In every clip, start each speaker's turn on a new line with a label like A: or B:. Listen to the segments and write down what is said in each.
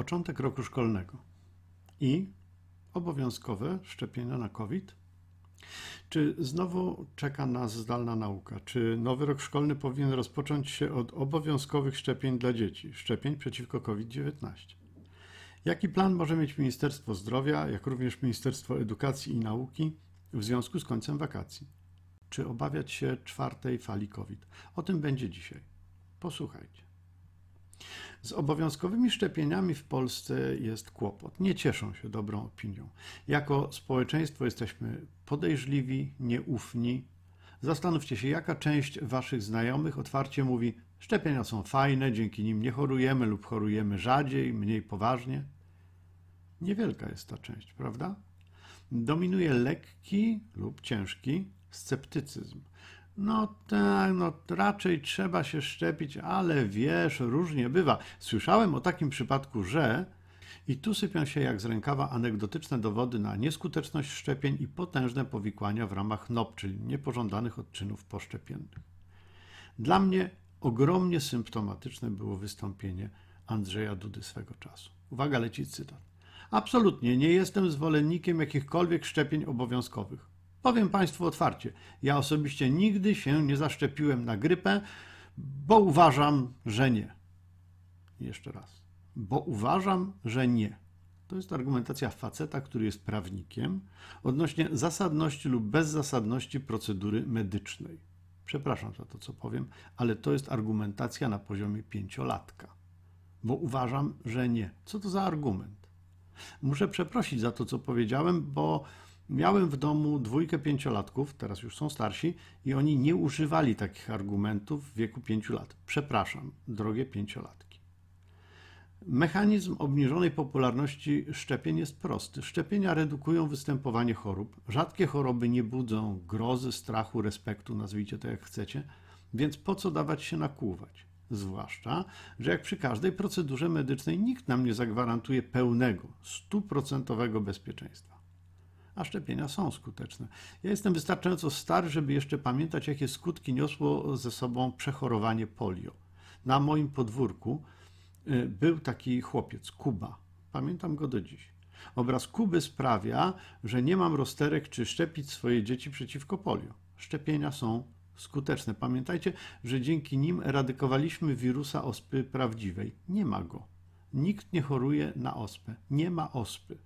A: Początek roku szkolnego i obowiązkowe szczepienia na COVID. Czy znowu czeka nas zdalna nauka? Czy nowy rok szkolny powinien rozpocząć się od obowiązkowych szczepień dla dzieci, szczepień przeciwko COVID-19? Jaki plan może mieć Ministerstwo Zdrowia, jak również Ministerstwo Edukacji i Nauki w związku z końcem wakacji? Czy obawiać się czwartej fali COVID? O tym będzie dzisiaj. Posłuchajcie. Z obowiązkowymi szczepieniami w Polsce jest kłopot. Nie cieszą się dobrą opinią. Jako społeczeństwo jesteśmy podejrzliwi, nieufni. Zastanówcie się, jaka część waszych znajomych otwarcie mówi: Szczepienia są fajne, dzięki nim nie chorujemy lub chorujemy rzadziej, mniej poważnie. Niewielka jest ta część, prawda? Dominuje lekki lub ciężki sceptycyzm. No tak, no raczej trzeba się szczepić, ale wiesz, różnie bywa. Słyszałem o takim przypadku, że i tu sypią się jak z rękawa anegdotyczne dowody na nieskuteczność szczepień i potężne powikłania w ramach NOP, czyli niepożądanych odczynów poszczepiennych. Dla mnie ogromnie symptomatyczne było wystąpienie Andrzeja Dudy swego czasu. Uwaga, leci cytat. Absolutnie nie jestem zwolennikiem jakichkolwiek szczepień obowiązkowych. Powiem Państwu otwarcie, ja osobiście nigdy się nie zaszczepiłem na grypę, bo uważam, że nie. Jeszcze raz. Bo uważam, że nie. To jest argumentacja faceta, który jest prawnikiem odnośnie zasadności lub bezzasadności procedury medycznej. Przepraszam za to, co powiem, ale to jest argumentacja na poziomie pięciolatka. Bo uważam, że nie. Co to za argument? Muszę przeprosić za to, co powiedziałem, bo Miałem w domu dwójkę pięciolatków, teraz już są starsi, i oni nie używali takich argumentów w wieku pięciu lat. Przepraszam, drogie pięciolatki. Mechanizm obniżonej popularności szczepień jest prosty. Szczepienia redukują występowanie chorób. Rzadkie choroby nie budzą grozy, strachu, respektu, nazwijcie to jak chcecie, więc po co dawać się nakłuwać? Zwłaszcza, że jak przy każdej procedurze medycznej nikt nam nie zagwarantuje pełnego, stuprocentowego bezpieczeństwa a szczepienia są skuteczne. Ja jestem wystarczająco stary, żeby jeszcze pamiętać, jakie skutki niosło ze sobą przechorowanie polio. Na moim podwórku y, był taki chłopiec, Kuba. Pamiętam go do dziś. Obraz Kuby sprawia, że nie mam rozterek, czy szczepić swoje dzieci przeciwko polio. Szczepienia są skuteczne. Pamiętajcie, że dzięki nim eradykowaliśmy wirusa ospy prawdziwej. Nie ma go. Nikt nie choruje na ospę. Nie ma ospy.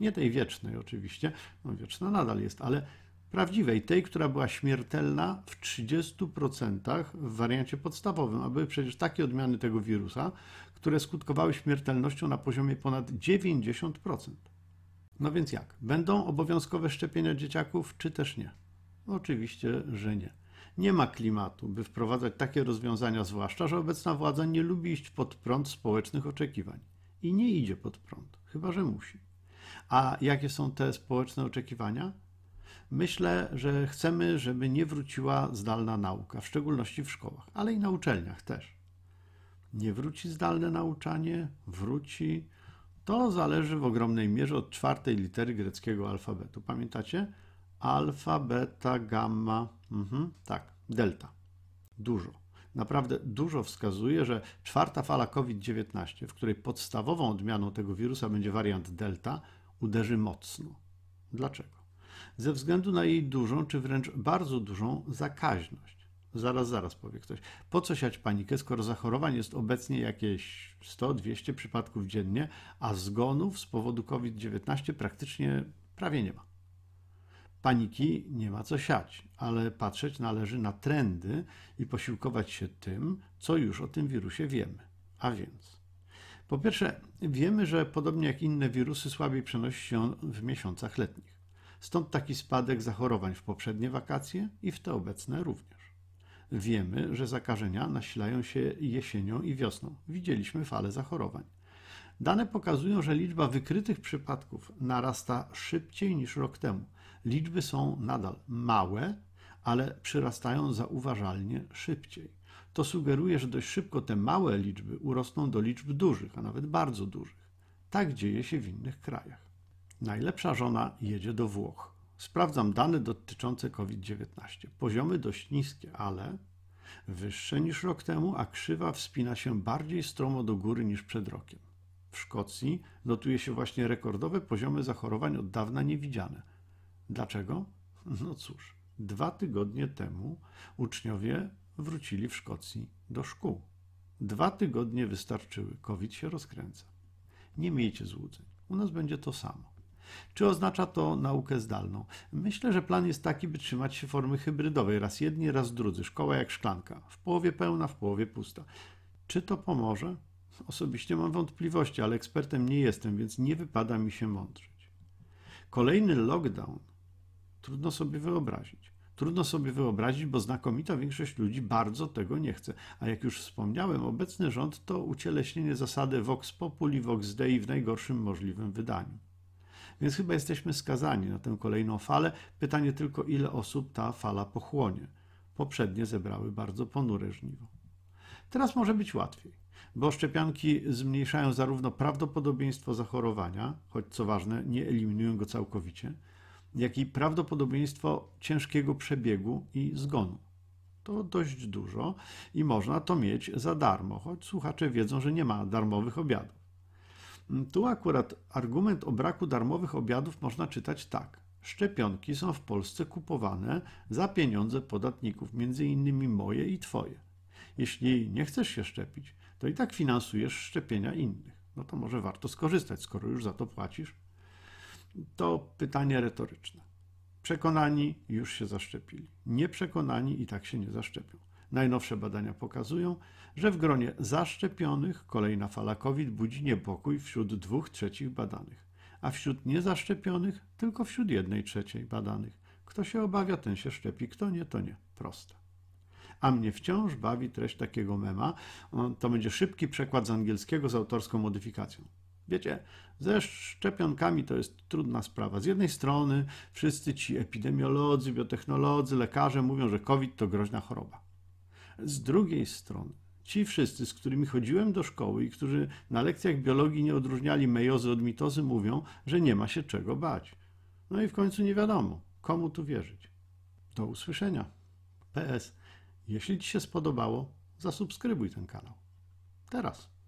A: Nie tej wiecznej oczywiście, no wieczna nadal jest, ale prawdziwej, tej, która była śmiertelna w 30% w wariancie podstawowym, a były przecież takie odmiany tego wirusa, które skutkowały śmiertelnością na poziomie ponad 90%. No więc jak? Będą obowiązkowe szczepienia dzieciaków, czy też nie? Oczywiście, że nie. Nie ma klimatu, by wprowadzać takie rozwiązania, zwłaszcza, że obecna władza nie lubi iść pod prąd społecznych oczekiwań. I nie idzie pod prąd, chyba że musi. A jakie są te społeczne oczekiwania? Myślę, że chcemy, żeby nie wróciła zdalna nauka, w szczególności w szkołach, ale i na uczelniach też. Nie wróci zdalne nauczanie, wróci. To zależy w ogromnej mierze od czwartej litery greckiego alfabetu. Pamiętacie? Alfa, beta, gamma, mhm, tak, delta. Dużo. Naprawdę dużo wskazuje, że czwarta fala COVID-19, w której podstawową odmianą tego wirusa będzie wariant delta, uderzy mocno. Dlaczego? Ze względu na jej dużą, czy wręcz bardzo dużą zakaźność. Zaraz, zaraz powie ktoś. Po co siać panikę, skoro zachorowań jest obecnie jakieś 100-200 przypadków dziennie, a zgonów z powodu COVID-19 praktycznie prawie nie ma. Paniki nie ma co siać, ale patrzeć należy na trendy i posiłkować się tym, co już o tym wirusie wiemy. A więc po pierwsze, wiemy, że podobnie jak inne wirusy słabiej przenosi się on w miesiącach letnich. Stąd taki spadek zachorowań w poprzednie wakacje i w te obecne również. Wiemy, że zakażenia nasilają się jesienią i wiosną. Widzieliśmy falę zachorowań. Dane pokazują, że liczba wykrytych przypadków narasta szybciej niż rok temu. Liczby są nadal małe, ale przyrastają zauważalnie szybciej to sugeruje, że dość szybko te małe liczby urosną do liczb dużych, a nawet bardzo dużych. Tak dzieje się w innych krajach. Najlepsza żona jedzie do Włoch. Sprawdzam dane dotyczące COVID-19. Poziomy dość niskie, ale wyższe niż rok temu, a krzywa wspina się bardziej stromo do góry niż przed rokiem. w Szkocji notuje się właśnie rekordowe poziomy zachorowań od dawna niewidziane. Dlaczego? No cóż, dwa tygodnie temu uczniowie wrócili w Szkocji do szkół. Dwa tygodnie wystarczyły, COVID się rozkręca. Nie miejcie złudzeń, u nas będzie to samo. Czy oznacza to naukę zdalną? Myślę, że plan jest taki, by trzymać się formy hybrydowej, raz jedni, raz drudzy, szkoła jak szklanka, w połowie pełna, w połowie pusta. Czy to pomoże? Osobiście mam wątpliwości, ale ekspertem nie jestem, więc nie wypada mi się mądrzyć. Kolejny lockdown trudno sobie wyobrazić. Trudno sobie wyobrazić, bo znakomita większość ludzi bardzo tego nie chce. A jak już wspomniałem, obecny rząd to ucieleśnienie zasady Vox Populi, Vox Dei w najgorszym możliwym wydaniu. Więc chyba jesteśmy skazani na tę kolejną falę. Pytanie tylko, ile osób ta fala pochłonie. Poprzednie zebrały bardzo ponure żniwo. Teraz może być łatwiej, bo szczepionki zmniejszają zarówno prawdopodobieństwo zachorowania, choć co ważne, nie eliminują go całkowicie, jak i prawdopodobieństwo ciężkiego przebiegu i zgonu. To dość dużo i można to mieć za darmo, choć słuchacze wiedzą, że nie ma darmowych obiadów. Tu akurat argument o braku darmowych obiadów można czytać tak. Szczepionki są w Polsce kupowane za pieniądze podatników, między innymi moje i twoje. Jeśli nie chcesz się szczepić, to i tak finansujesz szczepienia innych. No to może warto skorzystać, skoro już za to płacisz. To pytanie retoryczne. Przekonani już się zaszczepili. Nieprzekonani i tak się nie zaszczepią. Najnowsze badania pokazują, że w gronie zaszczepionych kolejna fala COVID budzi niepokój wśród dwóch trzecich badanych, a wśród niezaszczepionych tylko wśród jednej trzeciej badanych. Kto się obawia, ten się szczepi, kto nie, to nie. Proste. A mnie wciąż bawi treść takiego mema. To będzie szybki przekład z angielskiego z autorską modyfikacją. Wiecie, ze szczepionkami to jest trudna sprawa. Z jednej strony wszyscy ci epidemiolodzy, biotechnolodzy, lekarze mówią, że COVID to groźna choroba. Z drugiej strony ci wszyscy, z którymi chodziłem do szkoły i którzy na lekcjach biologii nie odróżniali mejozy od mitozy, mówią, że nie ma się czego bać. No i w końcu nie wiadomo, komu tu wierzyć. Do usłyszenia. PS. Jeśli Ci się spodobało, zasubskrybuj ten kanał. Teraz.